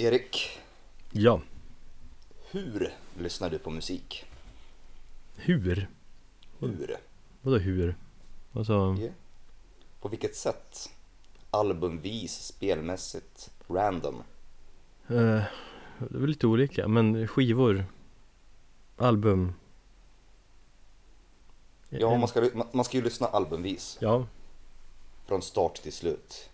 Erik, Ja, hur lyssnar du på musik? hur? Hur? Vadå hur? Alltså, Ja. På vilket sätt? Albumvis, spelmässigt, random? eh, det är väl lite olika, men skivor, album Ja, man ska, man ska ju lyssna albumvis, Ja, från start till slut.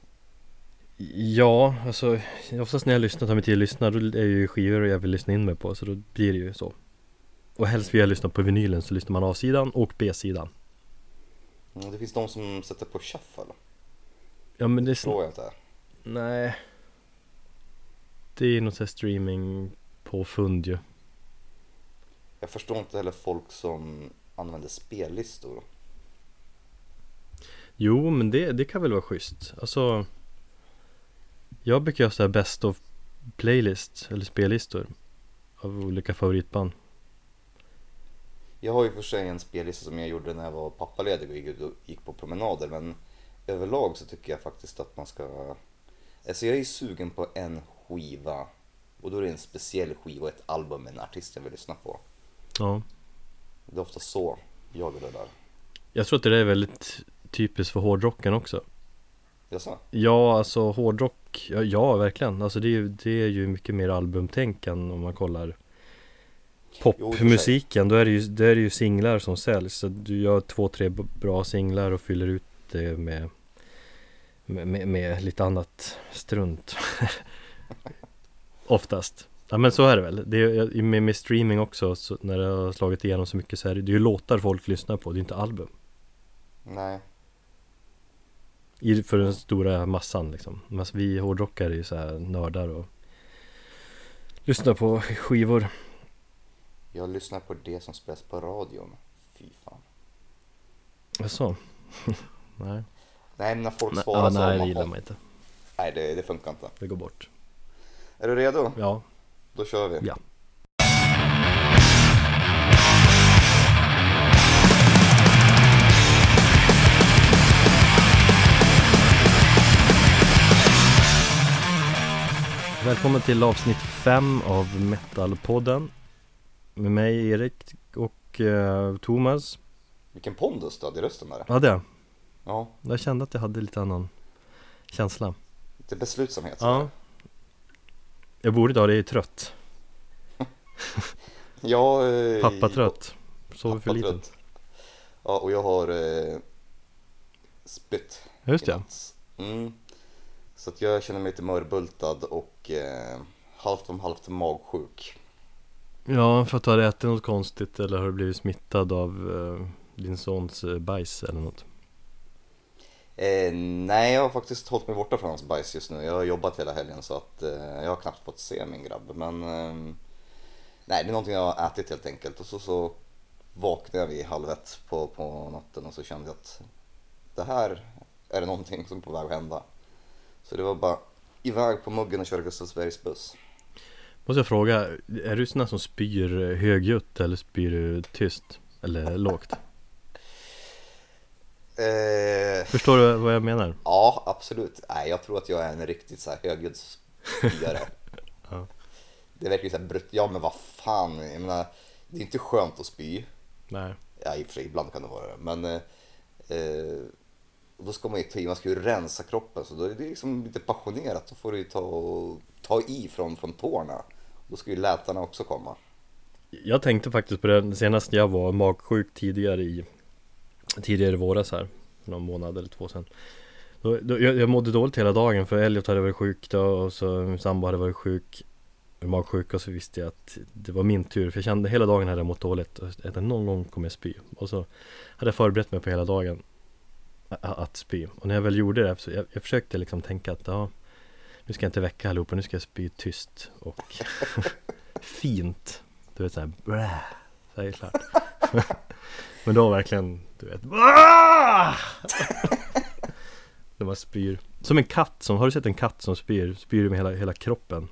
Ja, alltså oftast när jag lyssnar, tar mig tid att lyssna, då är det ju skivor jag vill lyssna in mig på, så då blir det ju så. Och helst vill jag lyssna på vinylen så lyssnar man A-sidan och B-sidan. Mm, Det finns de som sätter på shuffle, Ja men det förstår jag inte. Nej. Det är något sånt streaming påfund ju. Jag förstår inte heller folk som använder spellistor. Jo men det, det kan väl vara schysst. Alltså Jag brukar göra såhär best of playlist eller spellistor Av olika favoritband Jag har ju för sig en spellista som jag gjorde när jag var pappaledig och gick ut och gick på promenader men överlag så tycker jag faktiskt att man ska... Alltså jag är sugen på en skiva och då är det en speciell skiva och ett album med en artist jag vill lyssna på. Ja Det är ofta så jag gör det där. Jag tror att det där är väldigt typiskt för hårdrocken också Jaså? Ja alltså hårdrock, ja, ja verkligen. Alltså det är, ju, det är ju mycket mer albumtänk än om man kollar. Popmusiken, då är det ju, då är det ju singlar som säljs. Så du gör två, tre bra singlar och fyller ut det med Med, med, med lite annat strunt. Oftast. Ja men så är det väl, det är, med, med streaming också, så när det har slagit igenom så mycket så är det, det är ju låtar folk lyssnar på, det är inte album. Nej. I, för den stora massan liksom Men vi hårdrockare är ju så här nördar och Lyssnar på skivor Jag lyssnar på det som spelas på radion. Fy fan. Jaså? nej Nej men när folk Nej, svarar ja, så. nej det gillar man inte Nej det, det funkar inte. Det går bort Är du redo? Ja, Då kör vi. ja Välkommen till avsnitt 5 av Metalpodden Med mig Erik och eh, Thomas Vilken pondus du hade i rösten där. Ja det Ja, Jag kände att jag hade lite annan känsla lite beslutsamhet. Ja Jag borde idag, det är trött Ja, eh, Pappa trött Sover för lite Pappatrött. Ja, och jag har eh, spytt. Just natt. Mm. Så att jag känner mig lite mörbultad och eh, halvt om halvt magsjuk. Ja, för att du har ätit något konstigt eller har du blivit smittad av eh, din sons eh, bajs eller något? Eh, nej, jag har faktiskt hållit mig borta från hans bajs just nu. Jag har jobbat hela helgen så att eh, jag har knappt fått se min grabb. Men eh, nej, det är någonting jag har ätit helt enkelt. Och så, så vaknade jag vid halv ett på, på natten och så kände jag att det här är det någonting som är på väg att hända. Så det var bara iväg på muggen och köra Gustavsbergs buss. Måste jag fråga, är du sån som spyr eh, högljutt eller spyr du tyst? Eller lågt? Eh, Förstår du vad jag menar? ja, absolut. Nej, jag tror att jag är en riktigt så här högljudd spyare. Ja. Det är verkligen så här brut. Ja, men vad fan. Jag menar, det är inte skönt att spy. Nej Ja, i och för sig, ibland kan det vara det. Men eh, och då ska man ju ta i, man ska ju rensa kroppen. Så då är det liksom lite passionerat. Då får du ju ta, och- ta i från, från tårna. Då ska ju lätarna också komma. Jag tänkte faktiskt på det senast jag var magsjuk tidigare i Tidigare i våras här Någon månad eller två sedan då, då, jag, jag mådde dåligt hela dagen för Elliot hade varit sjuk då och så min sambo hade varit sjuk Magsjuk och så visste jag att det var min tur För jag kände hela dagen hade jag mått dåligt och att någon gång kommer jag spy Och så hade jag förberett mig på hela dagen att spy. Och när jag väl gjorde det så jag, jag försökte liksom tänka att ja Nu ska jag inte väcka allihopa, nu ska jag spy tyst och fint. Du vet såhär brä Så är det klart. Men då verkligen, du vet! När man spyr. Som en katt som, har du sett en katt som spyr? Spyr med hela, hela kroppen?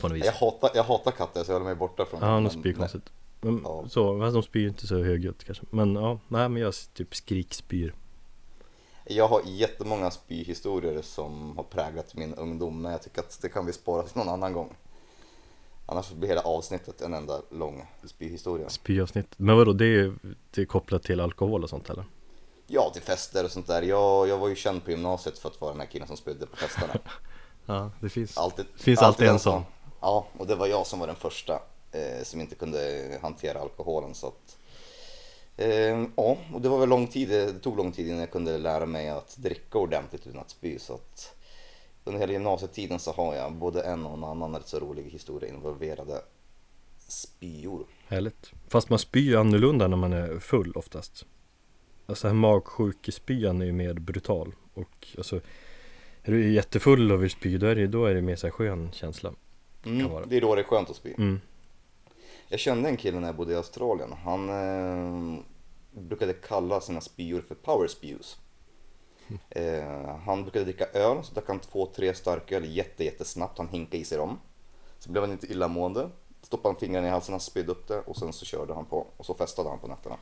På något vis. Jag hatar, jag hatar katter så jag håller mig borta från Ja, de spyr konstigt. Men, Ja. Så, fast de spyr inte så högljutt kanske. Men ja, nej men jag typ skrikspyr Jag har jättemånga spyhistorier som har präglat min ungdom men jag tycker att det kan vi spara till någon annan gång. Annars blir hela avsnittet en enda lång spyhistoria. Spyavsnitt. Men vadå, det är, det är kopplat till alkohol och sånt eller? Ja, till fester och sånt där. Jag, jag var ju känd på gymnasiet för att vara den här killen som spydde på festerna. Ja, det finns. Alltid, Finns alltid en den sån. Ja, och det var jag som var den första eh, som inte kunde hantera alkoholen. Så att, ja, och det var väl lång tid, det tog lång tid innan jag kunde lära mig att dricka ordentligt utan att spy. Så att under hela gymnasietiden så har jag både en och en annan rätt så rolig historia involverade spyor. Härligt. Fast man spyr annorlunda när man är full oftast. Alltså här magsjukespyan är ju mer brutal. Och alltså är du jättefull och vill spy då är det, då är det mer så här skön känsla. Mm, det är då det är skönt att spy. Mm. Jag kände en kille när jag bodde i Australien. Han eh, brukade kalla sina spyor för power spews. Eh, han brukade dricka öl, så drack han två, tre starköl jätte, jättesnabbt. Han hinkade i sig dem. Så blev han inte illamående. Stoppade han fingrarna i halsen, han spydde upp det och sen så körde han på. Och så festade han på nätterna.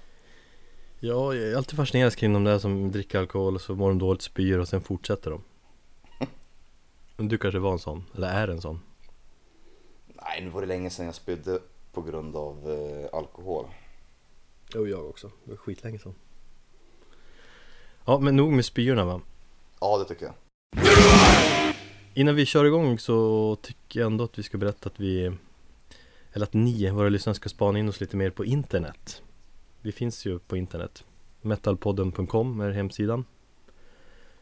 Ja, jag är alltid fascinerad kring de där som dricker alkohol och så mår de dåligt, spyr och sen fortsätter de. Men du kanske var en sån, eller är en sån? Nej, nu var det länge sedan jag spydde på grund av eh, alkohol. Jo, jag också. Det var skitlänge sedan. Ja, men nog med spyorna va? Ja, det tycker jag. Innan vi kör igång så tycker jag ändå att vi ska berätta att vi Eller att ni, våra lyssnare, ska spana in oss lite mer på internet Vi finns ju på internet Metalpodden.com är hemsidan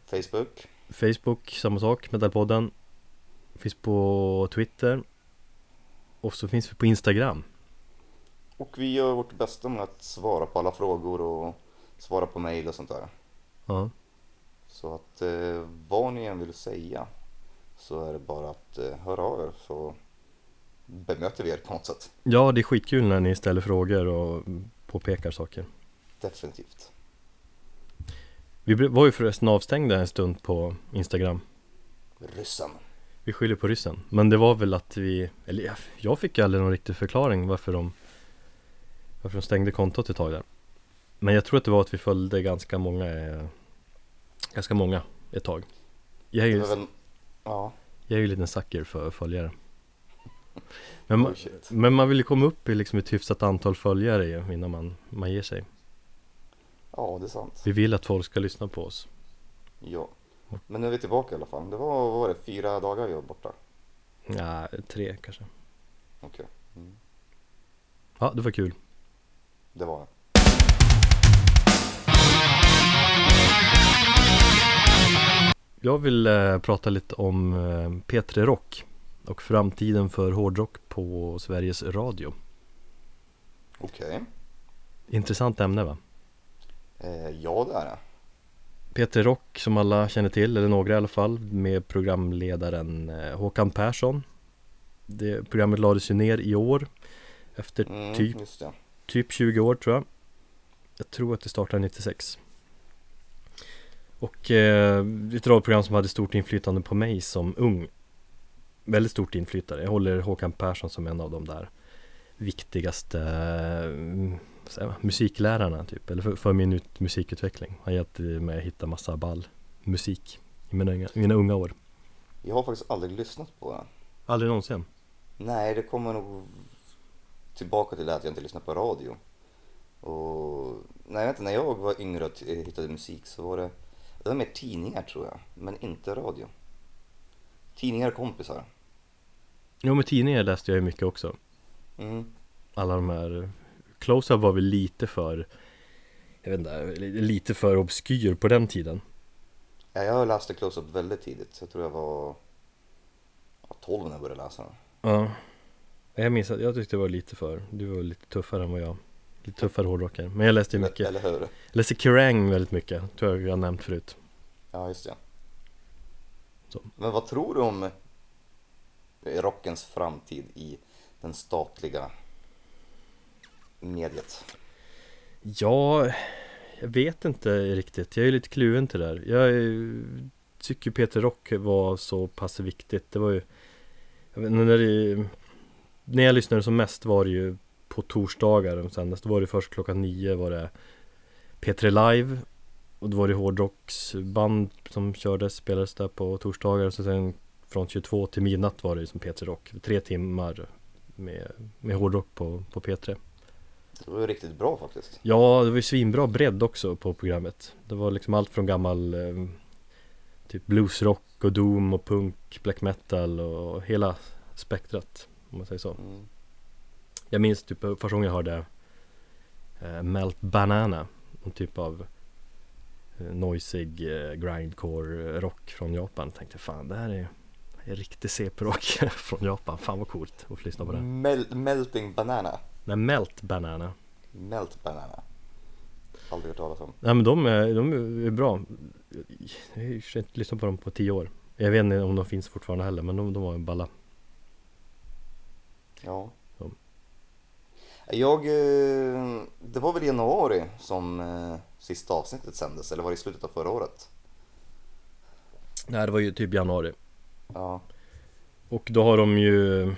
Facebook. Facebook, samma sak, Metalpodden Finns på Twitter Och så finns vi på Instagram Och vi gör vårt bästa med att svara på alla frågor och svara på mail och sånt där. Ja, Så att eh, vad ni än vill säga så är det bara att eh, höra av er så bemöter vi er på något sätt. ja det är skitkul när ni ställer frågor och påpekar saker Definitivt. Vi var ju förresten avstängda en stund på Instagram Ryssen. Vi skyller på ryssen. Men det var väl att vi Eller jag- jag fick aldrig någon riktig förklaring varför de Varför de stängde kontot ett tag där. Men jag tror att det var att vi följde ganska många eh, Ganska många ett tag. Jag är ju, väl, ja, jag är ju en liten sucker för följare. Men, man, oh men man vill ju komma upp i liksom ett hyfsat antal följare innan man, man ger sig. Ja, det är sant. Vi vill att folk ska lyssna på oss. Ja. Men nu är vi tillbaka i alla fall. Det var, vad var det, fyra dagar vi var borta? Ja, tre kanske Okej. Mm. Ja, det var kul Det var det. Jag vill eh, prata lite om eh, P3 Rock och framtiden för hårdrock på Sveriges Radio. Okej. Intressant ämne va? Eh, ja, det är det. P3 Rock som alla känner till, eller några i alla fall, med programledaren eh, Håkan Persson. Det programmet lades ju ner i år efter Mm, typ, Just det. typ 20 år tror jag. Jag tror att det startade 96. Och eh, ett radioprogram som hade stort inflytande på mig som ung. Väldigt stort inflytande. Jag håller Håkan Persson som en av de där viktigaste man, musiklärarna typ. Eller för, för min ut, musikutveckling. Han hjälpte mig att hitta massa ball musik i mina, unga- mina unga år. Jag har faktiskt aldrig lyssnat på den. Aldrig någonsin. Nej, det kommer nog tillbaka till det här att jag inte lyssnar på radio. Och nej, jag vet inte, när jag var yngre och hittade musik så var det, det var mer tidningar tror jag, men inte radio. Tidningar och kompisar. Jo men tidningar läste jag ju mycket också. Mm. alla de här Close-Up var väl lite för Jag vet inte, lite för obskyr på den tiden Ja, jag läste Close-Up väldigt tidigt. Jag tror jag var ja, 12 när jag började läsa den. Ja Jag minns att jag tyckte det var lite för Du var lite tuffare än vad jag Lite tuffare hårdrockare Men jag läste ju mycket eller hur? Jag läste Kerrang väldigt mycket Tror jag jag nämnt förut Ja, just det. Så. Men vad tror du om rockens framtid i den statliga mediet? Ja Jag vet inte riktigt Jag är lite kluven till det där Jag tycker Peter Rock var så pass viktigt Det var ju Jag vet inte när det När jag lyssnade som mest var det ju På torsdagar De sen då var det först klockan nio var det P3 Live och då var det hårdrocksband som kördes, spelades där på torsdagar och så sen från 22 till midnatt var det ju som P3 Rock. Tre timmar med, med hårdrock på, på P3. Det var ju riktigt bra faktiskt. Ja, det var ju svinbra bredd också på programmet. Det var liksom allt från gammal eh, typ bluesrock och doom och punk, black metal och hela spektrat om man säger så. Mm. Jag minns typ första gången jag hörde eh, Melt Banana, en typ av eh, noisig eh, grindcore rock från Japan. Jag tänkte fan det här är, är riktig CP-rock från Japan. Fan vad coolt att få lyssna på det. Mel- melting banana. Nej, Melt Banana. Melt banana. Aldrig hört talas om. Nej men de är, de är bra. Jag har inte lyssnat på dem på tio år. Jag vet inte om de finns fortfarande heller men de, de var en balla. Ja. Ja. Jag, eh, det var väl i januari som eh, sista avsnittet sändes, eller var det i slutet av förra året? Nej det var ju typ januari. Ja. Och då har de ju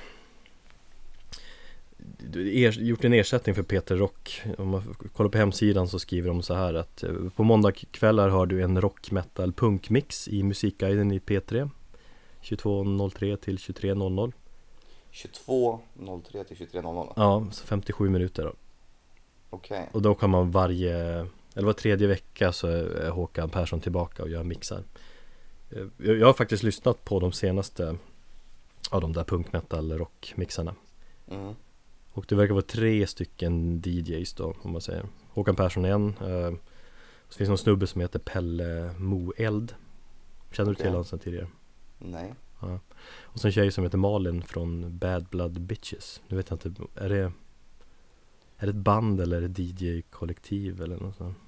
er, gjort en ersättning för Peter Rock. Om man kollar på hemsidan så skriver de så här att eh, på måndagkvällar har du en rock metal punkmix i musikguiden i P3 22.03 till 23.00 22.03 till 23.00. Ja, så 57 minuter då. Okej. Och då kan man varje, eller var tredje vecka så är Håkan Persson tillbaka och gör mixar. Eh, Jag har faktiskt lyssnat på de senaste av de där punkmetal rockmixarna. Mm. Och det verkar vara tre stycken DJs då, om man säger. Håkan Persson är en. Eh, så finns någon snubbe som heter Pelle Moeld. Känner du till honom sedan tidigare? Nej. Och sen en tjej som heter Malin från Bad Blood Bitches. Nu vet jag inte, är det Är det ett band eller är det DJ-kollektiv eller något sånt?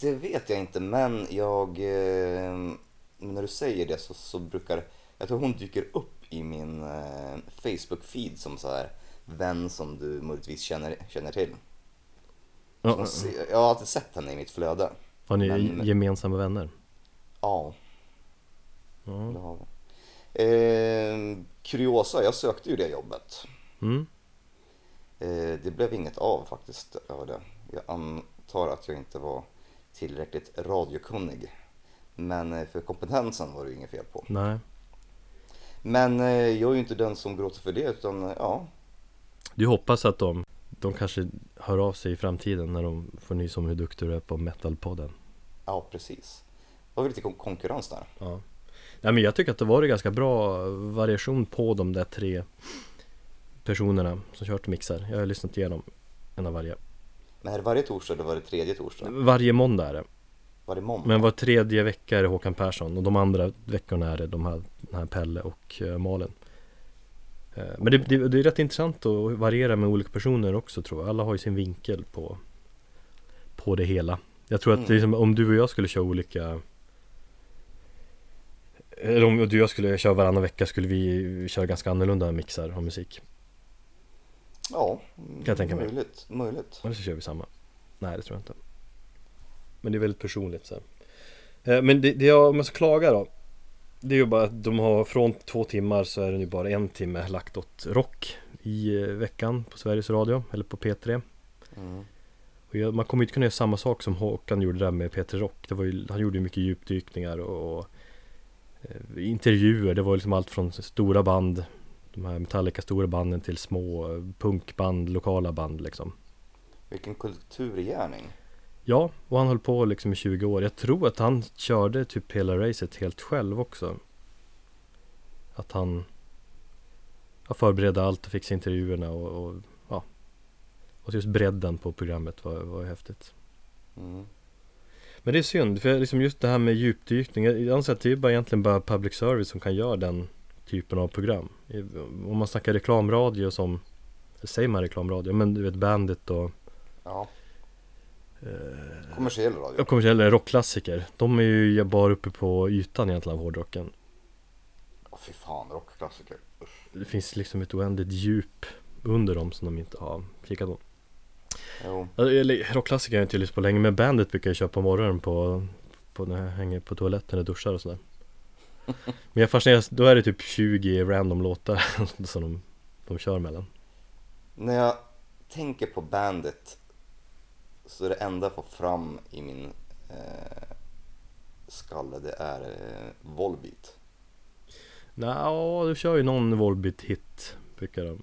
Det vet jag inte, men jag... Eh, när du säger det så, så brukar... Jag tror hon dyker upp i min eh, Facebook-feed som så här vän som du möjligtvis känner, känner till. Ja, se- Jag har alltid sett henne i mitt flöde. har ni men- gemensamma vänner? Ja, Ja. det har vi. Eh, kuriosa, jag sökte ju det jobbet. Mm. Eh, det blev inget av faktiskt över det. Jag antar att jag inte var tillräckligt radiokunnig. Men eh, för kompetensen var det ju inget fel på. Nej. Men eh, jag är ju inte den som gråter för det utan eh, ja, Du hoppas att de, de kanske hör av sig i framtiden när de får nys om hur duktig du är på metalpodden. ja precis. Det var lite kon- konkurrens där. Ja. Nej men jag tycker att det var ganska bra variation på de där tre personerna som kört mixar. Jag har lyssnat igenom en av varje. Men är det varje torsdag eller var det tredje torsdag? Varje måndag är det. Var det måndag? Men var tredje vecka är det Håkan Persson och de andra veckorna är det de här, den här Pelle och uh, Malin. Eh, Men det, det, det är rätt intressant att variera med olika personer också tror jag. Alla har ju sin vinkel på, på det hela. Jag tror att Mm. det är som om du och jag skulle köra olika Eller om du och jag skulle köra varannan vecka skulle vi köra ganska annorlunda mixar av musik. Ja, jag tänka mig. möjligt. möjligt. Eller så kör vi samma. Nej det tror jag inte. Men det är väldigt personligt så. Eh, Men det, det jag, om jag ska klaga då. Det är ju bara att de har från två timmar så är det nu bara en timme lagt åt rock i eh, veckan på Sveriges Radio eller på P3. Mm. Och jag, man kommer ju inte kunna göra samma sak som Håkan gjorde där med P3 Rock. Det var ju, han gjorde ju mycket djupdykningar och, och eh, intervjuer. Det var liksom allt från stora band, de här Metallica stora banden till små eh, punkband, lokala band liksom. Vilken kulturgärning. Ja, och han höll på liksom i 20 år. Jag tror att han körde typ hela racet helt själv också. Att han ja, förberedde allt och fixade intervjuerna och, och ja. Och just bredden på programmet var, var häftigt. Mm. Men det är synd, för liksom just det här med djupdykning. Jag jag anser att det är bara egentligen bara public service som kan göra den typen av program. Om man snackar reklamradio som, säger man reklamradio? Men du vet Bandit och Ja, eh, kommersiell radio. Ja, kommersiella rockklassiker. De är ju bara uppe på ytan egentligen av hårdrocken. Åh fy fan, rockklassiker. Usch. Det finns liksom ett oändligt djup under dem som de inte har kikat på. Jo, Eller rockklassiker har jag inte lyssnat på länge, men Bandit brukar jag köra på morgonen på, på när jag hänger på toaletten och duschar och sådär. Men jag fascineras, då är det typ 20 random låtar som de, de kör mellan. när jag tänker på Bandit så det enda jag får fram i min, eh, skalle det är eh, Volbeat. Nja, du kör ju någon Volbeat hit brukar de.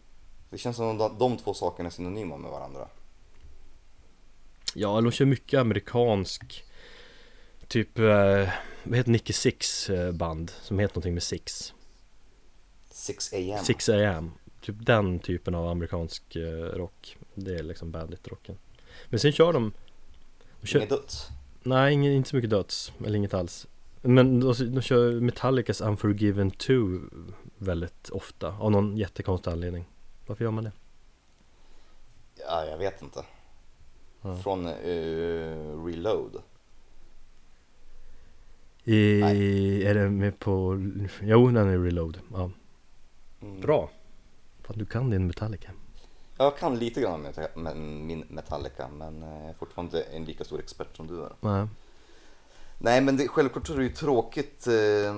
Det känns som att de två sakerna är synonyma med varandra. Ja, de kör mycket amerikansk Typ, eh, vad heter Nicky Six eh, band som heter någonting med Six 6 AM. 6 AM Typ den typen av amerikansk eh, rock Det är liksom bandit-rocken Men sen kör de, de kör, Inget döds. Nej, ingen, inte så mycket döds, eller inget alls Men de, de kör Metallicas Unforgiven 2 väldigt ofta Av någon jättekonstig anledning Varför gör man det? Ja, jag vet inte. Ja. Från eh, Reload. I, är det med på, jo den är reload, ja Mm. Bra! Fan du kan din Metallica Jag kan lite grann min Metallica men eh, jag är fortfarande en lika stor expert som du är. Nej Nej men det, självklart är det ju tråkigt eh,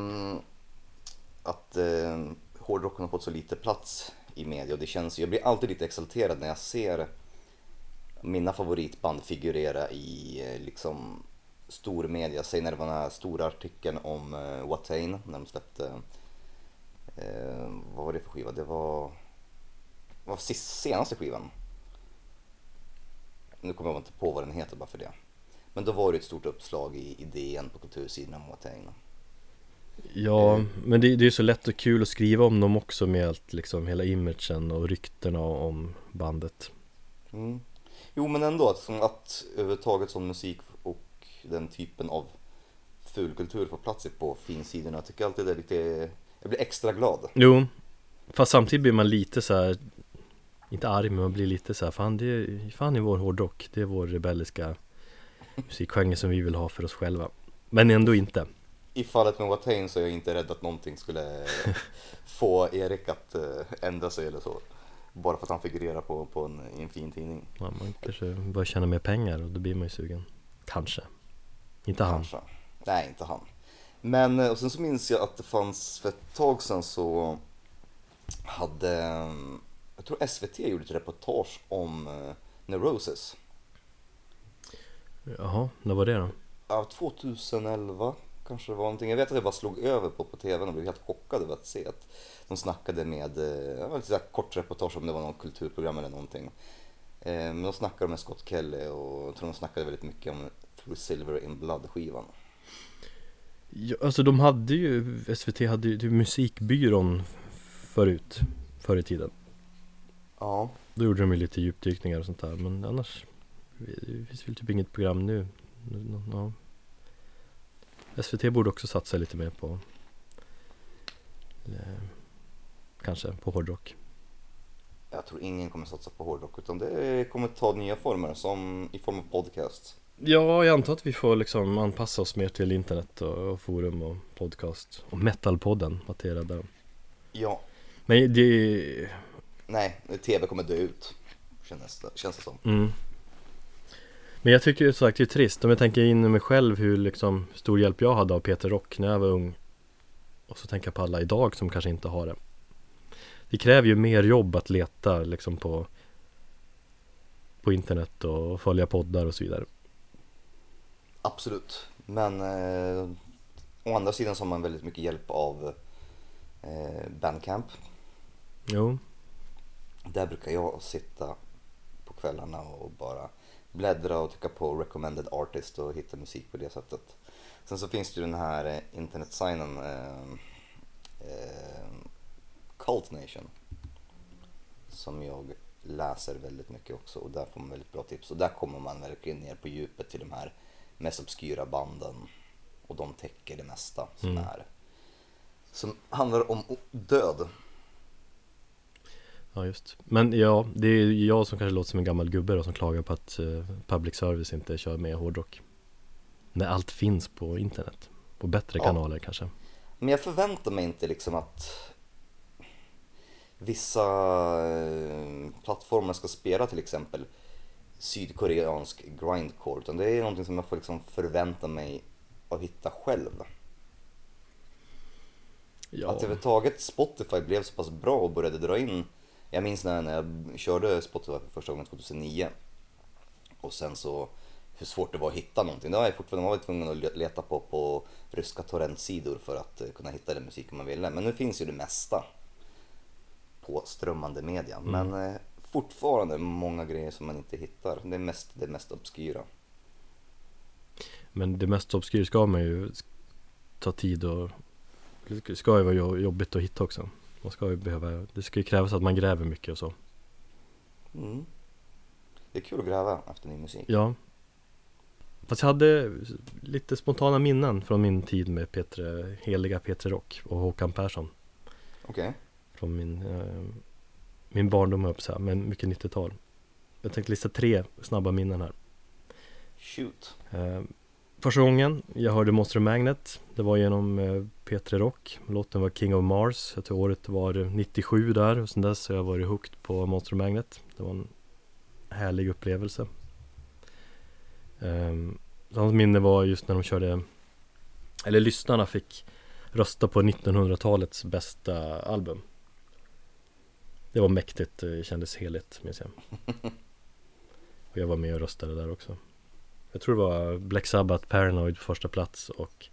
att eh, hårdrocken har fått så lite plats i media och det känns jag blir alltid lite exalterad när jag ser mina favoritband figurera i eh, liksom stor media. Säg när det var den här stora artikeln om eh, Watain när de släppte, eh, vad var det för skiva? Det var, var sist, senaste skivan. Nu kommer jag inte på vad den heter bara för det. Men då var det ett stort uppslag i idén på kultursidan om Watain. Ja, men det, det är ju så lätt och kul att skriva om dem också med allt liksom hela imagen och ryktena om bandet Mm. Jo men ändå att, som att överhuvudtaget som musik och den typen av fulkultur får plats på finsidorna. Jag tycker alltid det är lite, jag blir extra glad. Jo, fast samtidigt blir man lite så här Inte arg men man blir lite så här, fan det är, fan är vår hårdrock Det är vår rebelliska musikgenre som vi vill ha för oss själva Men ändå inte I fallet med Watain så är jag inte rädd att någonting skulle få Erik att eh, ändra sig eller så. Bara för att han figurerar på, på en, i en fin tidning. ja, Man kanske börjar tjäna mer pengar och då blir man ju sugen Kanske Inte han Kanske. Nej, inte han. Men eh, och sen så minns jag att det fanns för ett tag sedan så hade, eh, jag tror SVT gjorde ett reportage om eh, Neurosis. Jaha, när var det då? Ja, 2011 kanske det var någonting. Jag vet att jag bara slog över på, på tvn och blev helt chockad över att se att de snackade med, eh, det var lite kort reportage om det var något kulturprogram eller någonting. Eh, Men de snackade med Scott Kelly och jag tror de snackade väldigt mycket om Through Silver in Blood skivan. Ja, alltså de hade ju, SVT hade ju musikbyrån förut, förr i tiden Ja. Då gjorde de ju lite djupdykningar och sånt där men annars Det finns väl typ inget program nu ja. SVT borde också satsa lite mer på eh, Kanske på hårdrock Jag tror ingen kommer satsa på hårdrock utan det kommer ta nya former som i form av podcast. Ja, jag antar att vi får liksom anpassa oss mer till internet och, och forum och podcast Och metalpodden, att det är där Ja, Men det nej, tv kommer dö ut. Känns det, känns det som. Mm. Men jag tycker ju sagt det är trist, om jag tänker in i mig själv hur liksom stor hjälp jag hade av Peter Rock när jag var ung Och så tänker jag på alla idag som kanske inte har det Det kräver ju mer jobb att leta liksom på På internet och följa poddar och så vidare Absolut. Men eh, å andra sidan så har man väldigt mycket hjälp av eh, Bandcamp. Jo, Där brukar jag sitta på kvällarna och bara bläddra och trycka på recommended artist och hitta musik på det sättet. Sen så finns det ju den här internetsajnen eh, eh, Cult Nation som jag läser väldigt mycket också och där får man väldigt bra tips och där kommer man verkligen ner på djupet till de här mest obskyra banden och de täcker det mesta som Mm. är som handlar om död. Ja just Men ja, det är jag som kanske låter som en gammal gubbe då som klagar på att eh, public service inte kör med hårdrock När allt finns på internet På bättre Ja. kanaler kanske Men jag förväntar mig inte liksom att vissa eh, plattformar ska spela till exempel sydkoreansk grindcore utan det är någonting som jag får liksom förvänta mig att hitta själv. Ja, Att överhuvudtaget Spotify blev så pass bra och började dra in. Jag minns när, när jag körde Spotify för första gången 2009 och sen så hur svårt det var att hitta någonting. Det var jag fortfarande man var tvungen att leta på, på ryska torrentsidor för att eh, kunna hitta den musiken man ville. Men nu finns ju det mesta på strömmande media. Mm. Men eh, fortfarande många grejer som man inte hittar. Det är mest det mest obskyra. Men det mest obskyra ska man ju ta tid och Det ska ju vara jo- jobbigt att hitta också Man ska ju behöva Det ska ju krävas att man gräver mycket och så Mm. Det är kul att gräva efter ny musik. Ja Fast jag hade lite spontana minnen från min tid med Petre, heliga Petre Rock och Håkan Persson Okej. Från min, eh, min barndom upp så här, men mycket 90-tal Jag tänkte lista tre snabba minnen här Shoot. Eh, första gången jag hörde Monster Magnet Det var genom eh, P3 Rock. Låten var King of Mars. Jag tror året var 97 där och sen dess har jag varit hooked på Monster Magnet. Det var en härlig upplevelse. Um, annat minne var just när de körde Eller lyssnarna fick rösta på 1900-talets bästa album. Det var mäktigt, det kändes heligt minns jag. Och jag var med och röstade där också jag tror det var Black Sabbath Paranoid på första plats och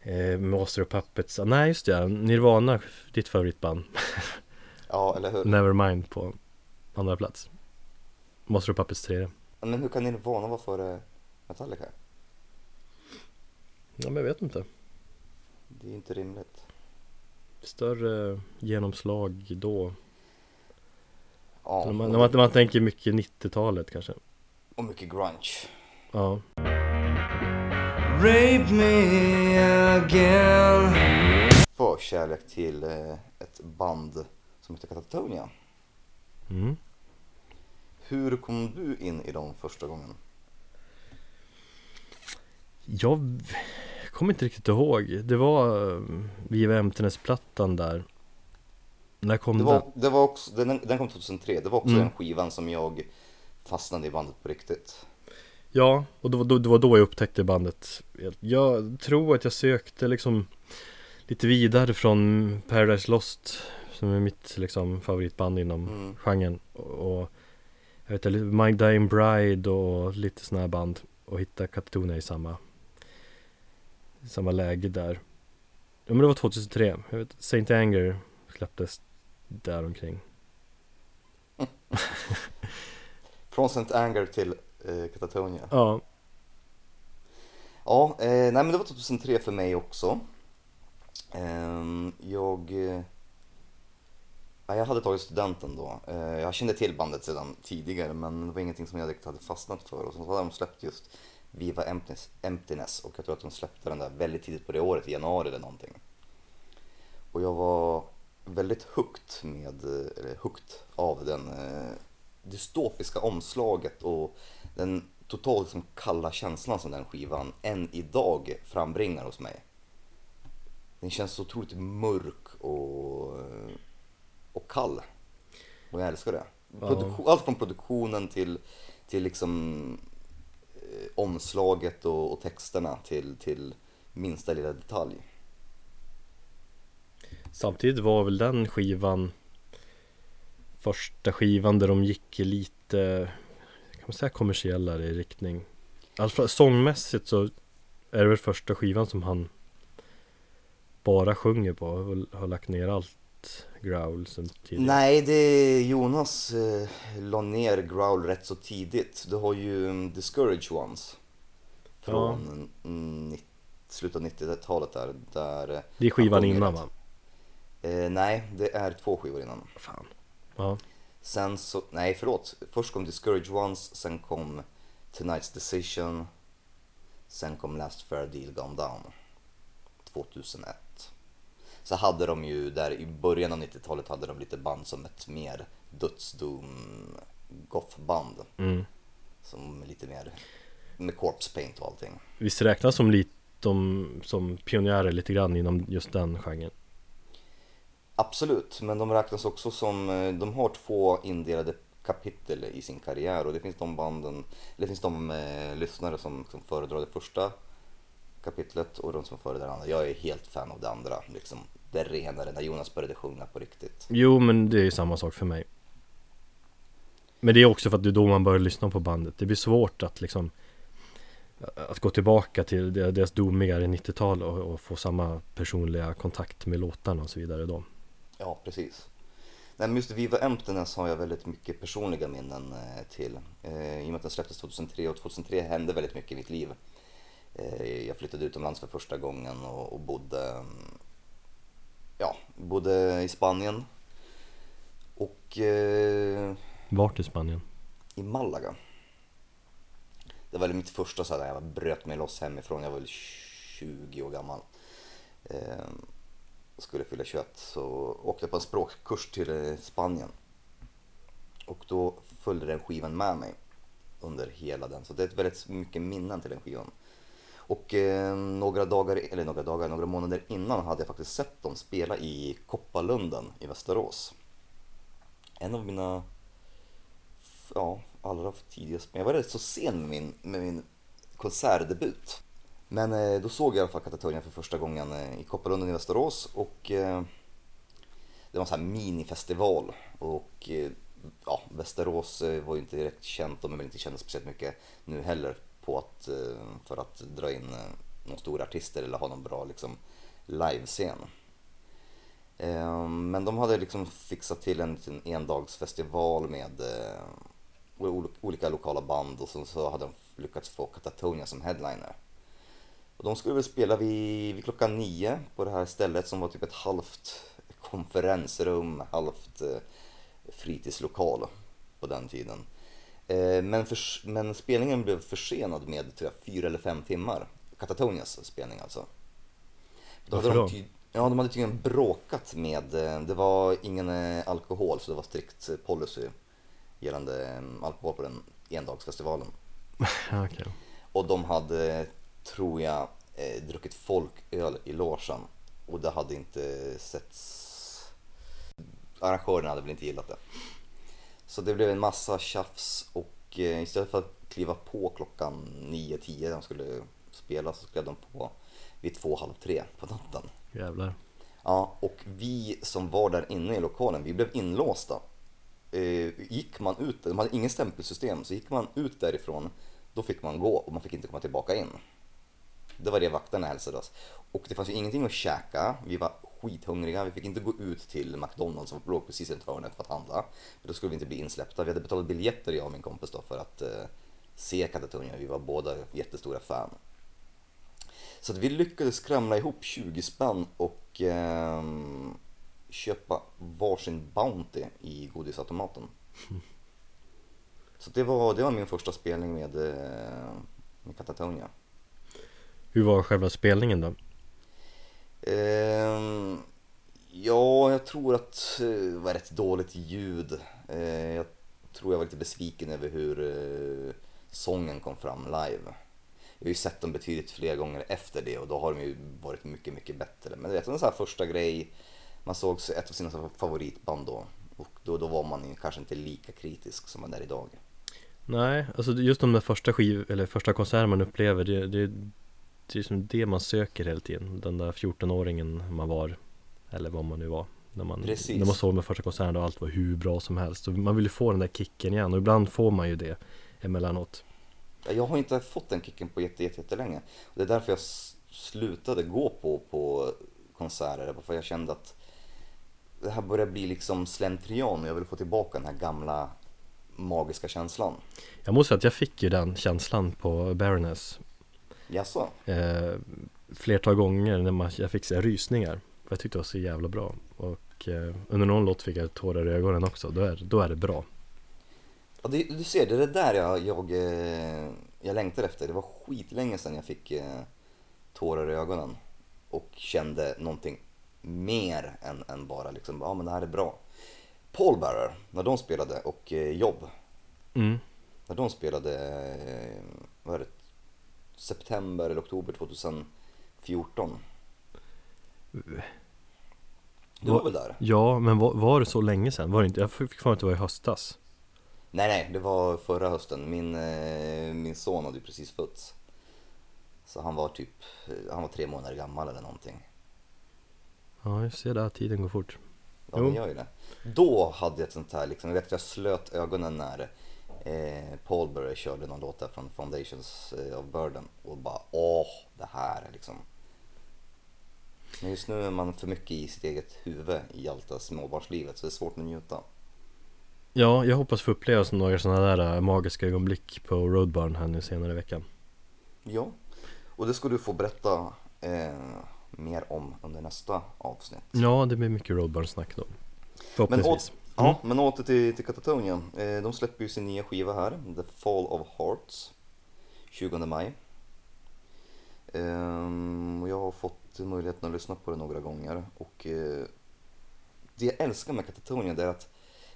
eh, Master of Puppets, ah, nej just det, Nirvana, ditt favoritband. Ja, eller hur? Nevermind på andra plats. Master of Puppets tredje. Men hur kan Nirvana vara före Metallica? Ja men jag vet inte. Det är inte rimligt. Större genomslag då. Ja, när, man, när, man, när man tänker mycket 90-talet kanske och mycket grunge. Ja Rape me again. Förkärlek till eh, ett band som heter Katatonia. mm. Hur kom du in i dem första gången? Jag kommer inte riktigt ihåg Det var eh, Viva Emptiness-plattan där När kom Det den? var, det var också, den, den kom 2003, det var också Mm. den skivan som jag fastnade i bandet på riktigt. Ja, och det var, då, det var då jag upptäckte bandet. Jag tror att jag sökte liksom Lite vidare från Paradise Lost Som är mitt liksom favoritband inom Mm. genren. Och, och Jag vet inte, My Dying Bride och lite sådana här band. Och hitta Katatonia i samma i Samma läge där. Ja men det var 2003 jag vet, Saint Anger släpptes där omkring Från St. Anger till eh, Katatonia. Ja, Ja, eh, nej men det var 2003 för mig också. Ehm, jag, eh, ja, jag hade tagit studenten då. Eh, jag kände till bandet sedan tidigare men det var ingenting som jag riktigt hade fastnat för. Och så hade de släppt just Viva Emptiness, Emptiness och jag tror att de släppte den där väldigt tidigt på det året, i januari eller någonting. Och jag var väldigt hooked med, eh, eller hooked av den eh, dystopiska omslaget och den totalt liksom kalla känslan som den skivan än idag frambringar hos mig. Den känns så otroligt mörk och, och kall. Och jag älskar det. Produktion, allt från produktionen till, till liksom eh, omslaget och, och texterna till, till minsta lilla detalj. Samtidigt var väl den skivan Första skivan där de gick lite Kan man säga kommersiellare i riktning Alltså sångmässigt så Är det väl första skivan som han Bara sjunger på och har lagt ner allt growl sen tidigare Nej, det är Jonas eh, la ner Growl rätt så tidigt. Du har ju um, Discourage Ones. Från mm, nitt- slutet av 90-talet där. där eh, Det är skivan innan va? Eh, nej, det är två skivor innan. Fan Ja, Sen så, nej förlåt. Först kom Discourage Ones, sen kom Tonight's Decision. Sen kom Last Fair Deal Gone Down. 2001. Så hade de ju där i början av 90-talet hade de lite band som ett mer dödsdoom gothband. mm. Som lite mer med corpse paint och allting. Visst räknas som lite de, som pionjärer lite grann inom just den genren Absolut, men de räknas också som, eh, de har två indelade kapitel i sin karriär och det finns de banden, eller det finns de eh, lyssnare som, som föredrar det första kapitlet och de som föredrar det andra. Jag är helt fan av det andra, liksom det renare när Jonas började sjunga på riktigt. Jo men det är ju samma sak för mig Men det är också för att det är då man börjar lyssna på bandet. Det blir svårt att liksom att gå tillbaka till deras domigare 90-tal och, och, få samma personliga kontakt med låtarna och så vidare då. Ja, precis. Nej, men just Viva Emptiness har jag väldigt mycket personliga minnen eh, till. Eh, I och med att den släpptes 2003 och 2003 hände väldigt mycket i mitt liv. Eh, jag flyttade utomlands för första gången och, bodde, mm, ja, bodde i Spanien. Och... Vart i Spanien? I Malaga. Det var mitt första så här, jag bröt mig loss hemifrån, jag var väl 20 år gammal. Skulle fylla 21 så åkte jag på en språkkurs till eh, Spanien. Och då följde den skivan med mig under hela den. Så det är väldigt mycket minnen till den skivan. Och eh, några dagar, eller några dagar, några månader innan hade jag faktiskt sett dem spela i Kopparlunden i Västerås. En av mina ja, allra tidigaste, Men jag var rätt så sen med min, med min konsertdebut. Men eh, då såg jag i alla fall Katatonia för första gången eh, i Kopparlunden i Västerås och eh, det var en sån här minifestival och eh, ja, Västerås eh, var ju inte direkt känt och är väl inte kända speciellt mycket nu heller på att, eh, för att dra in eh, några stora artister eller ha någon bra liksom, livescen. Ehm, men de hade liksom fixat till en liten endagsfestival med eh, olika lokala band och så, så hade de lyckats få Katatonia som headliner. Och de skulle väl spela vid, vid klockan nio på det här stället som var typ ett halvt konferensrum, halvt eh, fritidslokal på den tiden. Eh, men, för, men spelningen blev försenad med tror jag, fyra eller fem timmar. Katatonias spelning alltså. Varför då? Ja, de hade tydligen bråkat med, eh, det var ingen alkohol så det var strikt policy gällande um, alkohol på den endagsfestivalen. okay. Och de hade, tror jag, eh, druckit folköl i logen och det hade inte setts... Arrangörerna hade väl inte gillat det. Så det blev en massa tjafs och eh, istället för att kliva på klockan 9-10 när de skulle spela så klev de på vid två, halv tre på natten. Jävlar. Ja, och vi som var där inne i lokalen, vi blev inlåsta eh, gick man ut, de hade ingen stämpelsystem, så gick man ut därifrån då fick man gå och man fick inte komma tillbaka in. Det var det vakterna hälsade oss. Och det fanns ju ingenting att käka, vi var skithungriga, vi fick inte gå ut till McDonalds som låg precis runt hörnet för att handla. För då skulle vi inte bli insläppta. Vi hade betalat biljetter jag och min kompis då för att eh, se Katatonia, vi var båda jättestora fan. Så att vi lyckades skramla ihop 20 spänn och eh, köpa varsin Bounty i godisautomaten. Så det var, det var min första spelning med, eh, med Katatonia. Hur var själva spelningen då? Eh, ja, jag tror att det var rätt dåligt ljud. Eh, jag tror jag var lite besviken över hur eh, sången kom fram live. Jag har ju sett dem betydligt fler gånger efter det och då har de ju varit mycket, mycket bättre. Men du vet, en sån här första grej man såg ett av sina favoritband då och då, då var man kanske inte lika kritisk som man är idag. Nej, alltså just de där första skiv, eller första konserterna man upplever det, det, det är som det man söker hela tiden Den där 14-åringen man var Eller vad man nu var När man, Precis. när man såg med första konserten och allt var hur bra som helst så Man vill ju få den där kicken igen och ibland får man ju det Emellanåt Jag har inte fått den kicken på jätte, jätte, jättelänge Det är därför jag slutade gå på, på konserter För jag kände att det här börjar bli liksom slentrian och jag vill få tillbaka den här gamla magiska känslan. Jag måste säga att jag fick ju den känslan på Baroness. Jaså? Eh, flertal gånger när man, jag fick så rysningar. Jag tyckte det var så jävla bra. Och eh, under någon låt fick jag tårar i ögonen också. Då är, då är det bra. Ja, det, du ser, det är det där jag, jag, eh, jag längtar efter. Det var skitlänge sedan jag fick eh, tårar i ögonen. Och kände någonting mer än, än bara liksom, ja men det här är bra. Paul Barrer, när de spelade och eh, Jobb. Mm. När de spelade, eh, vad är det, september eller oktober 2014. Du var väl där? Ja, men var, var, det så länge sedan? Var det inte? Jag fick för att det var i höstas. Nej, nej, det var förra hösten. Min, eh, min son hade ju precis fötts. Så han var typ, han var tre månader gammal eller någonting. Ja, jag ser där, tiden går fort. Ja, Jo. den gör ju det. Då hade jag ett sånt här, liksom, jag vet att jag slöt ögonen när eh, Paul Burry körde någon låt där från Foundations eh, of Burden och bara åh, det här är liksom. Men just nu är man för mycket i sitt eget huvud i allt det småbarnslivet så det är svårt att njuta. Ja, jag hoppas få uppleva några sådana där äh, magiska ögonblick på Roadburn här nu senare i veckan. Ja, och det ska du få berätta eh, mer om under nästa avsnitt. Ja, det blir mycket Roadburn-snack då. Men, Förhoppningsvis. åt, ja, mm, men åter till, till Katatonia. Eh, de släpper ju sin nya skiva här, The Fall of Hearts, 20 maj. Ehm, och jag har fått möjligheten att lyssna på det några gånger och eh, det jag älskar med Katatonia är att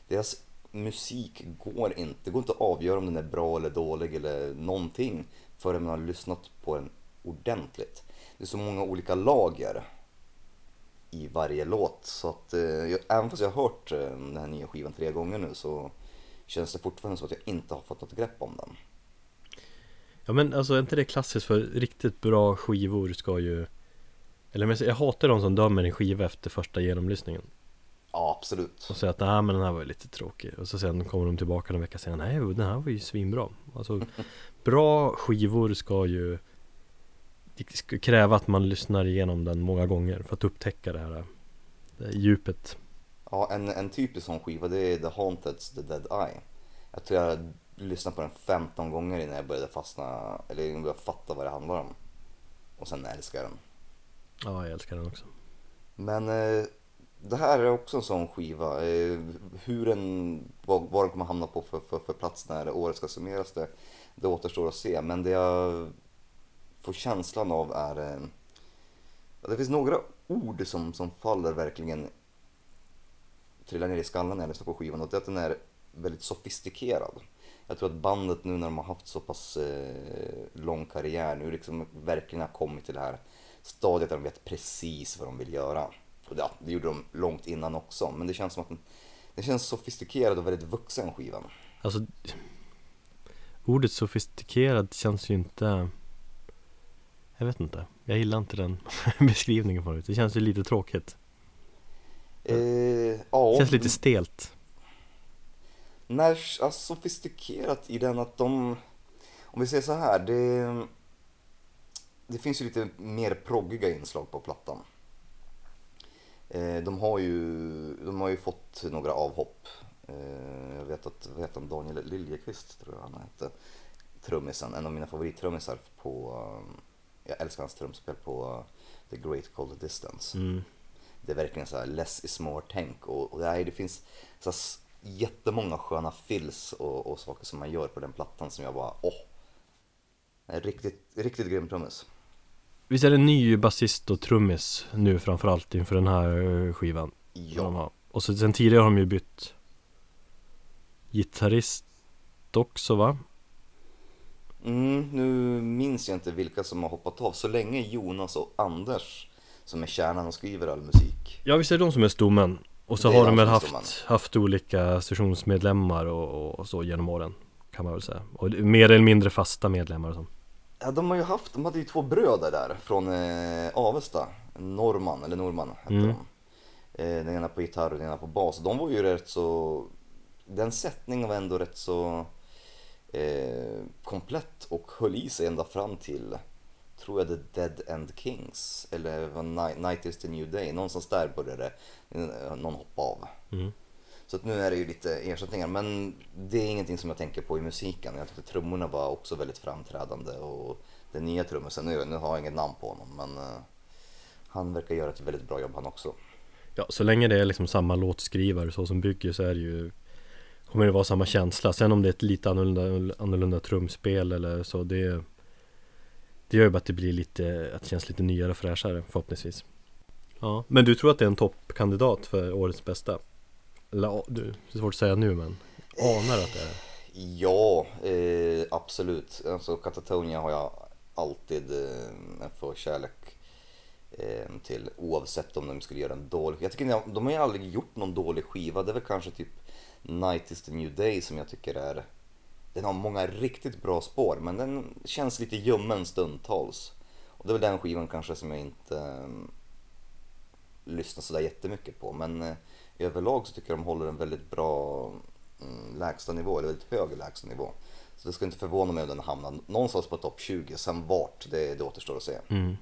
deras musik går inte, det går inte att avgöra om den är bra eller dålig eller någonting förrän man har lyssnat på den ordentligt. Det är så många olika lager i varje låt. Så att eh, även fast jag har hört eh, den här nya skivan tre gånger nu så känns det fortfarande så att jag inte har fått något grepp om den. Ja men alltså är inte det klassiskt för riktigt bra skivor ska ju Eller men jag hatar de som dömer en skiva efter första genomlyssningen Ja, absolut. Och säger att nej men den här var ju lite tråkig Och så sen kommer de tillbaka en vecka senare Nej den här var ju svinbra Alltså bra skivor ska ju Det ska kräva att man lyssnar igenom den många gånger för att upptäcka det här det här djupet Ja, en, en typisk sån skiva det är The Haunted's The Dead Eye. Jag tror jag lyssnade på den 15 gånger innan jag började fastna, eller innan jag började fatta vad det handlar om. Och sen älskar jag den. Ja jag älskar den också Men eh, det här är också en sån skiva. Eh, hur den, vad, vad den kommer hamna på för, för, för plats när året ska summeras det, det återstår att se. Men det jag får känslan av är eh, det finns några ord som, som faller verkligen trillar ner i skallen när jag lyssnar på skivan och det är att den är väldigt sofistikerad. Jag tror att bandet nu när de har haft så pass eh, lång karriär nu liksom verkligen har kommit till det här stadiet där de vet precis vad de vill göra. Och ja, det gjorde de långt innan också, men det känns som att den, den känns sofistikerad och väldigt vuxen skivan. Alltså Ordet sofistikerad känns ju inte jag vet inte. Jag gillar inte den beskrivningen förut. Det känns ju lite tråkigt. Eh, Det ja, känns lite stelt. Alltså, sofistikerat i den att de, om vi säger så här, det, det finns ju lite mer proggiga inslag på plattan. Eh, de, har ju, de har ju fått några avhopp. Eh, jag vet att, vad heter Daniel Liljekvist tror jag han hette, trummisen, en av mina favorittrummisar på, jag älskar hans trumspel på uh, The Great Cold Distance mm. det är verkligen så här less is more tänk och, och det, det finns så här jättemånga sköna fills och, och saker som man gör på den plattan som jag bara åh. En riktigt, riktigt grym trummis. Visst är det en ny basist och trummis nu framförallt inför den här eh, skivan? Ja. Och så, sen tidigare har de ju bytt Gitarrist också va? Mm, nu minns jag inte vilka som har hoppat av. Så länge Jonas och Anders som är kärnan och skriver all musik. Ja visst är det de som är stommen Och så Det har de väl haft, stommen. haft olika sessionsmedlemmar och, och så genom åren Kan man väl säga Och mer eller mindre fasta medlemmar och så Ja, de har ju haft, de hade ju två bröder där från eh, Avesta. Norman, eller Norman hette Mm. de. Eh, den ena på gitarr och den ena på bas. De var ju rätt så, den sättningen var ändå rätt så eh, komplett och höll i sig ända fram till, tror jag The Dead End Kings. Eller Night is the New Day, någonstans där började eh, någon hoppa av. mm. Så att nu är det ju lite ersättningar men det är ingenting som jag tänker på i musiken. Jag tyckte trummorna var också väldigt framträdande och den nya trummisen, nu, nu har jag inget namn på honom men eh, han verkar göra ett väldigt bra jobb han också. Ja, så länge det är liksom samma låtskrivare så som bygger så är det ju Kommer det vara samma känsla Sen om det är ett lite annorlunda, annorlunda trumspel eller så det Det gör ju bara att det blir lite Att det känns lite nyare och fräschare förhoppningsvis Ja, men du tror att det är en toppkandidat för årets bästa? Eller du, det är svårt att säga nu men Anar att det är Ja, eh, absolut. Alltså Catatonia har jag alltid eh, en förkärlek eh, till oavsett om de skulle göra en dålig. Jag tycker de, de har ju aldrig gjort någon dålig skiva. Det är väl kanske typ Night is the new day som jag tycker är den har många riktigt bra spår men den känns lite ljummen stundtals. Och det är väl den skivan kanske som jag inte eh, lyssnar sådär jättemycket på men eh, överlag så tycker jag de håller en väldigt bra mm, lägstanivå, eller väldigt hög lägstanivå. Så det skulle inte förvåna mig om den hamnar någonstans på topp 20, sen vart, det, det återstår att se. Mm.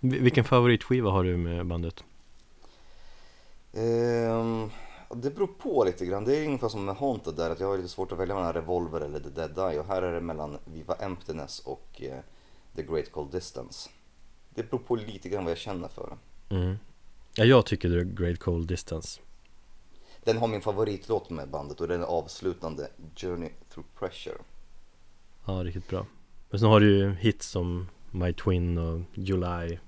Vi- vilken favoritskiva har du med bandet? Ehm, det beror på lite grann. Det är ungefär som med Haunted där, att jag har lite svårt att välja mellan Revolver eller The Dead Eye. Och här är det mellan Viva Emptiness och eh, The Great Cold Distance. Det beror på lite grann vad jag känner för. Mm. Ja, jag tycker är Great Cold Distance Den har min favoritlåt med bandet och den är avslutande Journey Through Pressure. Ja, riktigt bra Men sen har du ju hits som My Twin och July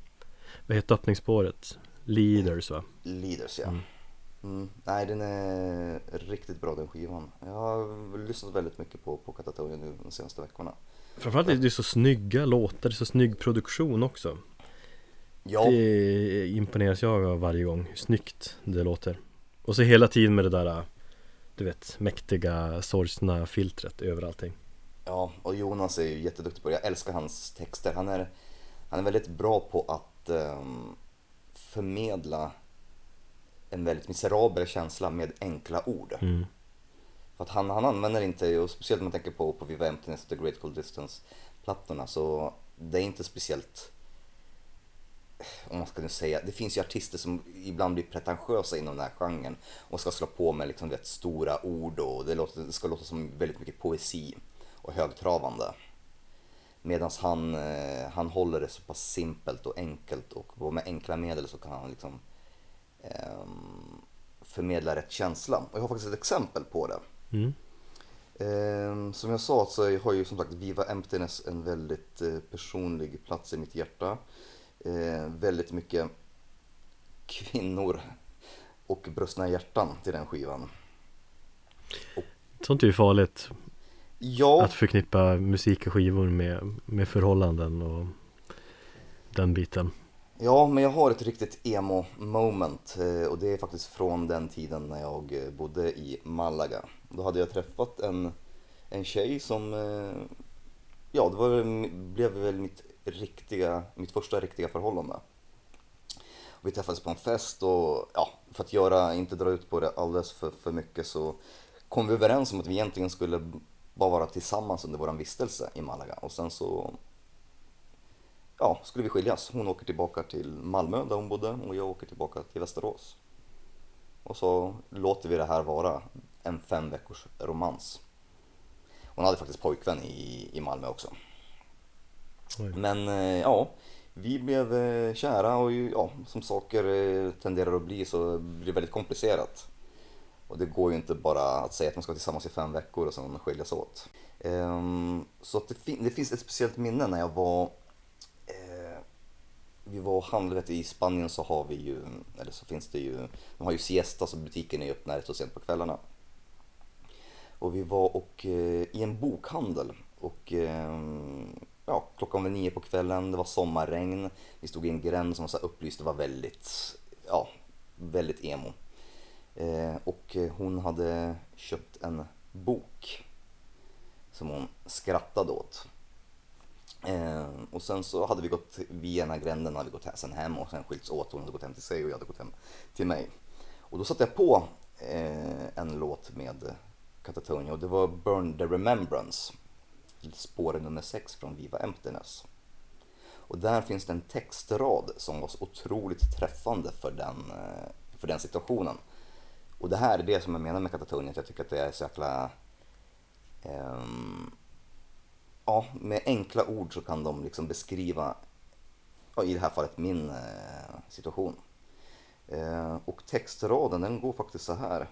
Vad heter öppningsspåret? Leaders va? Leaders ja. Mm. Mm. Nej den är riktigt bra den skivan. Jag har lyssnat väldigt mycket på, på Katatonia nu de senaste veckorna. Framförallt är det så snygga låtar, det är så snygg produktion också Ja, Det imponeras jag av varje gång, hur snyggt det låter Och så hela tiden med det där Du vet, mäktiga, sorgsna filtret över allting Ja, och Jonas är ju jätteduktig på det. Jag älskar hans texter. Han är, han är väldigt bra på att ehm, förmedla en väldigt miserabel känsla med enkla ord. mm. För att han, han använder inte, och speciellt om man tänker på, på Viva Emptiness och The Great Cold Distance plattorna, så det är inte speciellt om man ska nu säga, det finns ju artister som ibland blir pretentiösa inom den här genren och ska slå på med liksom, vet, stora ord och det, låter, det ska låta som väldigt mycket poesi och högtravande. Medan han, eh, han håller det så pass simpelt och enkelt och med enkla medel så kan han liksom ehm, förmedla rätt känsla. Och jag har faktiskt ett exempel på det. Mm. Ehm, som jag sa så har ju som sagt Viva Emptiness en väldigt eh, personlig plats i mitt hjärta. Ehm, väldigt mycket kvinnor och brustna hjärtan till den skivan. Sånt är ju farligt Ja, Att förknippa musik och skivor med, med förhållanden och den biten ja, men jag har ett riktigt emo moment eh, och det är faktiskt från den tiden när jag eh, bodde i Malaga. Då hade jag träffat en, en tjej som, eh, ja det var, blev väl mitt, riktiga, mitt första riktiga förhållande. Vi träffades på en fest och ja, för att göra, inte dra ut på det alldeles för, för mycket så kom vi överens om att vi egentligen skulle bara vara tillsammans under vår vistelse i Malaga och sen så ja, skulle vi skiljas. Hon åker tillbaka till Malmö där hon bodde och jag åker tillbaka till Västerås. Och så låter vi det här vara en fem veckors romans. Hon hade faktiskt pojkvän i, i Malmö också. Oj. Men eh, ja, vi blev eh, kära och ja, som saker eh, tenderar att bli så blir det väldigt komplicerat. Och det går ju inte bara att säga att man ska vara tillsammans i fem veckor och sen skiljas åt. Ehm, så det, fin- det finns ett speciellt minne när jag var vi var och handlade i Spanien så har vi ju, eller så finns det ju, de har ju siesta så butiken är öppna rätt så sent på kvällarna. Och vi var och, eh, i en bokhandel och eh, ja, klockan var nio på kvällen, det var sommarregn, vi stod i en gränd som var så här upplyst, det var väldigt, ja, väldigt emo. Eh, och hon hade köpt en bok som hon skrattade åt. Eh, och sen så hade vi gått via den här gränden, hade vi gått sen hem och sen skilts åt. Hon hade gått hem till sig och jag hade gått hem till mig. Och då satte jag på eh, en låt med Catatonia och det var Burn the Remembrance. Spår nummer 6 från Viva Emptiness. Och där finns det en textrad som var så otroligt träffande för den, eh, för den situationen. Och det här är det som jag menar med Catatonia. att jag tycker att det är så jäkla... ehm, ja, med enkla ord så kan de liksom beskriva, i det här fallet min eh, situation. Eh, och textraden den går faktiskt så här.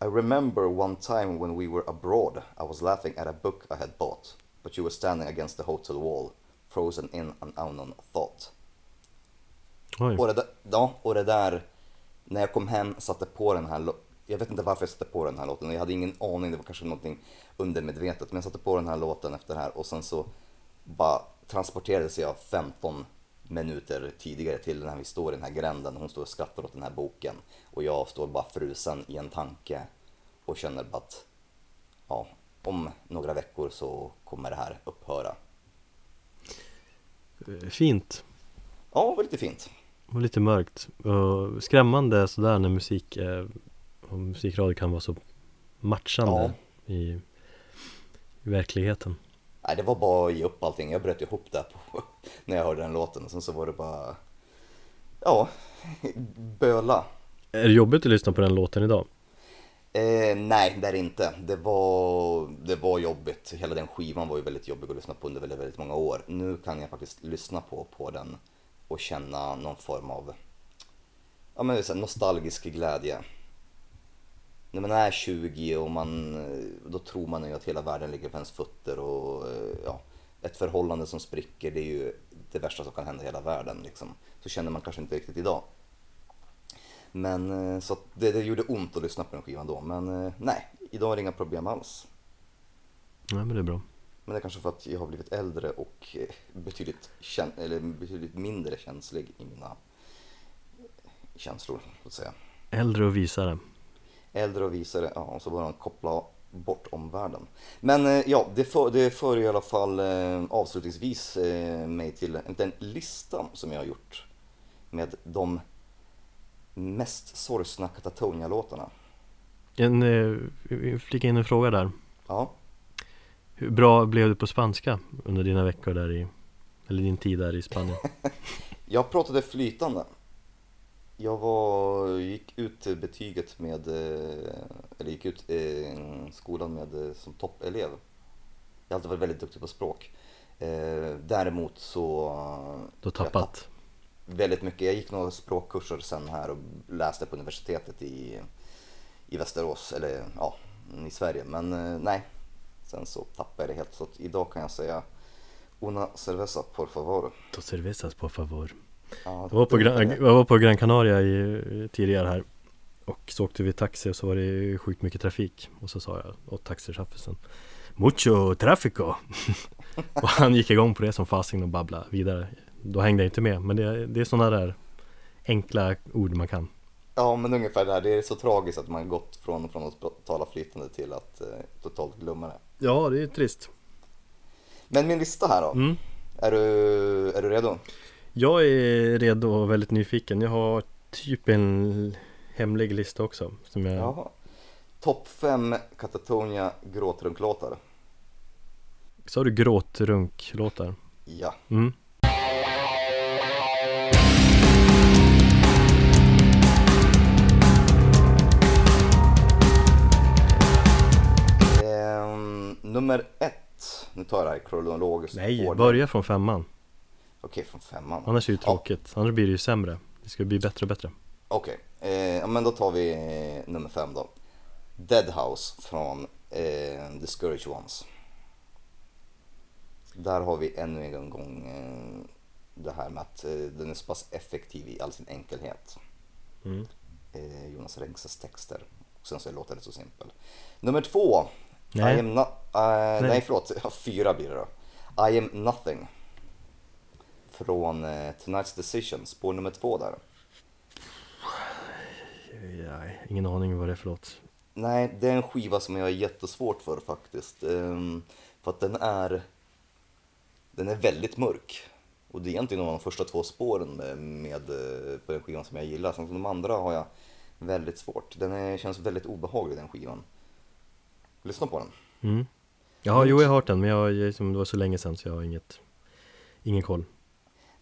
I remember one time when we were abroad I was laughing at a book I had bought But you were standing against the hotel wall Frozen in an unknown thought Oj, och det, ja, och det där, när jag kom hem satte på den här jag vet inte varför jag satte på den här låten, jag hade ingen aning, det var kanske någonting undermedvetet, men jag satte på den här låten efter det här och sen så bara transporterades jag 15 minuter tidigare till när vi står i den här gränden, hon står och skrattar åt den här boken och jag står bara frusen i en tanke och känner bara att ja, om några veckor så kommer det här upphöra. eh, fint. Ja, det var lite fint. Och lite mörkt. Och skrämmande sådär när musik är, och musikradio kan vara så matchande i, i verkligheten Nej, det var bara att ge upp allting. Jag bröt ihop där på, när jag hörde den låten. Och sen så var det bara, ja, böla. Är det jobbigt att lyssna på den låten idag? Eh, nej, det är det inte. Det var, det var jobbigt. Hela den skivan var ju väldigt jobbig att lyssna på under väldigt, väldigt många år. Nu kan jag faktiskt lyssna på, på den och känna någon form av ja, men nostalgisk glädje. När man är 20 och man, då tror man ju att hela världen ligger på ens fötter och eh, ja, ett förhållande som spricker det är ju det värsta som kan hända i hela världen. Liksom. Så känner man kanske inte riktigt idag. Men eh, så det, det gjorde ont att lyssna på den skivan då. Men eh, nej, idag är det inga problem alls. Nej men det är bra Men det är kanske för att jag har blivit äldre och eh, betydligt, eller betydligt mindre känslig i mina känslor, så att säga. Äldre och visare Äldre och visare, ja, och så börjar de koppla bort omvärlden. Men eh, ja, det för, det för i alla fall eh, avslutningsvis eh, mig till en liten lista som jag har gjort med de mest sorgsna Katatonia-låtarna. En, vi flika in en fråga där Ja, Hur bra blev du på spanska under dina veckor där i Eller din tid där i Spanien? jag pratade flytande. Jag var, gick ut betyget med, eh, eller gick ut eh, skolan med eh, som toppelev. Jag har alltid varit väldigt duktig på språk. Däremot så Du har Jag tappat? väldigt mycket. Jag gick några språkkurser sen här och läste på universitetet i, i Västerås, eller ja, i Sverige. Men nej, sen så tappade jag det helt. Så att idag kan jag säga Una cerveza por favor. Dos cervezas por favor Ja, Jag var på, Gran, jag var på Gran Canaria i, tidigare här Och så åkte vi taxi och så var det sjukt mycket trafik Och så sa jag åt taxichauffören Mucho trafico Och han gick igång på det som fasing och babblade vidare Då hängde jag inte med Men det, det är sådana där enkla ord man kan Ja, men ungefär det här. Det är så tragiskt att man gått från, från att tala flytande till att eh, totalt glömma det. Ja det är trist Men min lista här då. mm. Är, du, är du redo? Jag är redo och väldigt nyfiken Jag har typ en hemlig lista också som jag, Jaha. Topp fem Katatonia gråtrunklåtar. Sa du gråtrunk-låtar? Ja. Mm. Ehm, nummer ett. Nu tar jag det här i kronologisk Nej, ordning. börja från femman Okej, från femman. Annars är det ju tråkigt, annars blir det ju sämre Det ska bli bättre och bättre Okej, eh, ja, men då tar vi eh, nummer fem då. Deadhouse från eh, Discourage Ones. Där har vi ännu en gång eh, det här med att eh, den är så pass effektiv i all sin enkelhet. mm. Eh, Jonas Rengses texter. Och sen så låter det så simpel. Nummer två. Nej. I am not, eh, nej. förlåt, fyra blir det då. I am nothing. Från eh, Tonight's Decision, spår nummer två där. Nej, ingen aning vad det är för låt Nej, det är en skiva som jag har jättesvårt för faktiskt. Ehm, för att den är, den är väldigt mörk. Och det är egentligen de första två spåren med, med, eh, på den skivan som jag gillar. Sen de andra har jag väldigt svårt. Den är, känns väldigt obehaglig den skivan. Lyssna på den. mm. Ja, jo jag har hört den men jag, det var så länge sedan så jag har inget Ingen koll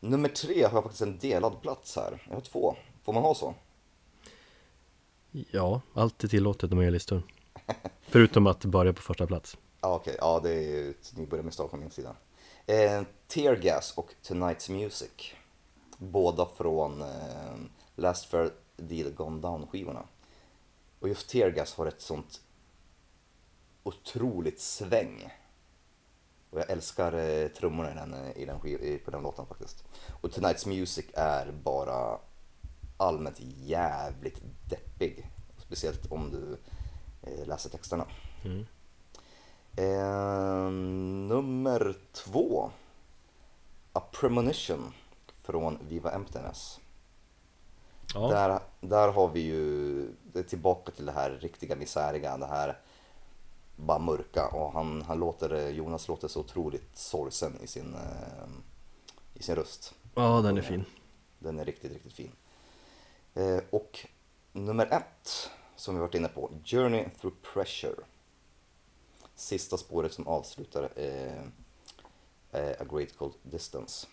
Nummer tre har jag faktiskt en delad plats här. Jag har två. Får man ha så? Ja, allt är tillåtet när man gör listor Förutom att börja på första plats Ja, okej. Ja, det är ju ett nybörjarmisstag från min sida. Eh, Tear Gas och Tonight's Music. Båda från eh, Last Fair Deal Gone Down-skivorna. Och just Tear Gas har ett sånt otroligt sväng. Och jag älskar eh, trummorna i den, eh, i den, i- på den låten faktiskt. Och Tonight's Music är bara allmänt jävligt deppig. Speciellt om du eh, läser texterna. mm. Eh, nummer två. A Premonition från Viva Emptiness. Ja, Där, där har vi ju, tillbaka till det här riktiga misäriga, det här bara mörka och han, han låter, Jonas låter så otroligt sorgsen i sin, eh, i sin röst. ja den är fin Den är riktigt, riktigt fin. Eh, och nummer ett som vi varit inne på, Journey through pressure. Sista spåret som avslutar eh, A Great Cold Distance.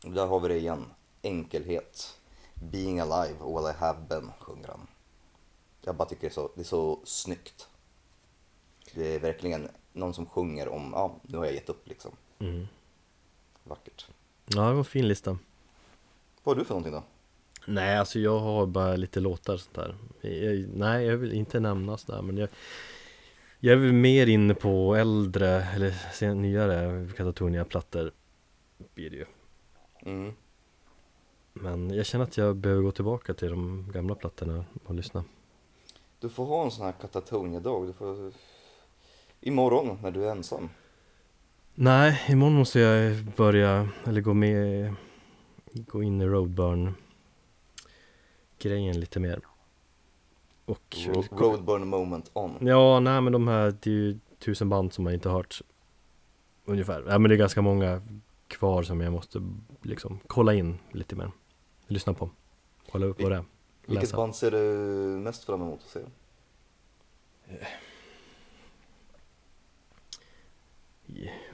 Där har vi det igen, enkelhet. Being alive, all I have been, sjunger han. Jag bara tycker det är så, det är så snyggt. Det är verkligen någon som sjunger om, ja, nu har jag gett upp liksom. Mm. Vackert. Ja, det var en fin lista. Vad har du för någonting då? Nej, alltså jag har bara lite låtar sånt där. Jag, nej, jag vill inte nämna sådär, men jag jag är väl mer inne på äldre, eller sen, nyare Katatonia-plattor blir det ju. Mm. Men jag känner att jag behöver gå tillbaka till de gamla plattorna och lyssna. Du får ha en sån här Katatonia-dag. Du får... Imorgon när du är ensam. Nej, imorgon måste jag börja, eller gå med, gå in i Roadburn grejen lite mer. Och Ro- Roadburn moment on. Ja, nej men de här, det är ju tusen band som man inte hört Ungefär, ja men det är ganska många kvar som jag måste liksom kolla in lite mer Lyssna på, kolla upp vad det är, Vilket band ser du mest fram emot att se?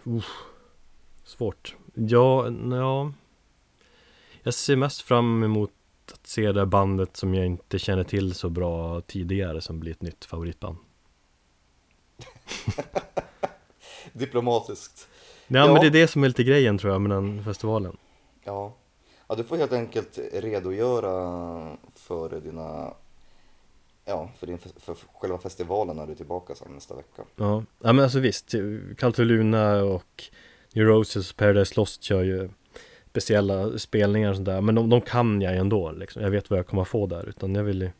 Uff, Svårt Ja, ja Jag ser mest fram emot att se det bandet som jag inte känner till så bra tidigare som blir ett nytt favoritband Diplomatiskt. Ja, Ja. men det är det som är lite grejen tror jag med den festivalen Ja. ja, du får helt enkelt redogöra för dina Ja, för, din, för själva festivalen när du är tillbaka sen nästa vecka. Ja, ja men alltså visst, Culture Luna och New Roses och Paradise Lost kör ju speciella spelningar och sånt där. Men de, de kan jag ändå liksom, jag vet vad jag kommer få där utan jag vill ju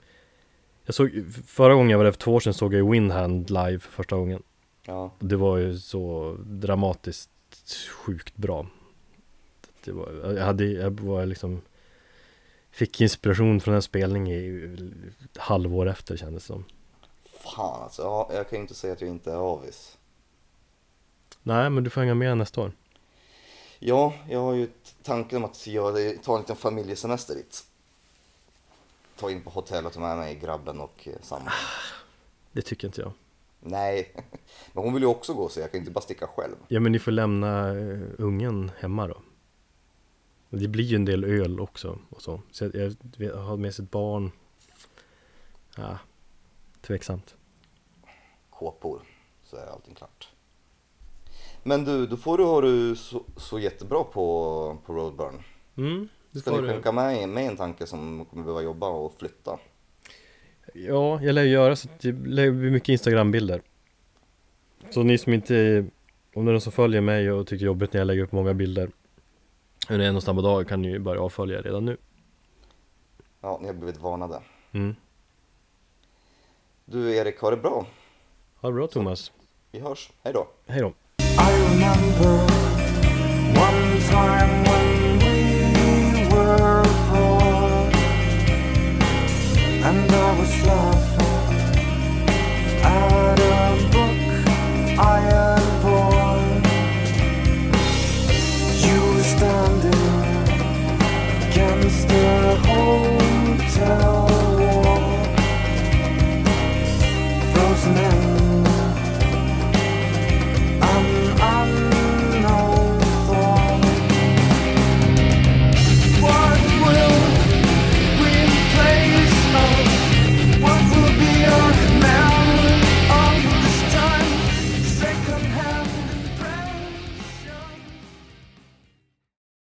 Jag såg, förra gången jag var där för två år sedan såg jag ju Windhand live för första gången. Ja, Det var ju så dramatiskt sjukt bra. Det var, Jag hade, jag var liksom Fick inspiration från den spelningen i halvår efter kändes det som fan alltså. Ja, jag kan ju inte säga att jag inte är avis. Nej men du får hänga med nästa år Ja, jag har ju tanken om att göra, ta en liten familjesemester dit. Ta in på hotell och ta med mig grabben och eh, sambo. Det tycker inte jag Nej, men hon vill ju också gå så jag kan inte bara sticka själv. Ja men ni får lämna eh, ungen hemma då Det blir ju en del öl också och så Så jag, jag, har med sig ett barn Ja Tveksamt Kåpor, så är allting klart. Men du, då får du ha du så, så jättebra på, på Roadburn. Mm, det Ska ni skänka med, med en tanke som kommer behöva jobba och flytta? Ja, jag lär ju göra så att det lär bli mycket Instagram-bilder Så ni som inte Om det är någon som följer mig och tycker det är jobbigt när jag lägger upp många bilder Under en och samma dag kan ni ju börja avfölja redan nu Ja, ni har blivit varnade. mm. Du Erik, ha det bra. Ha det bra Thomas Vi hörs. Hej då. Hej då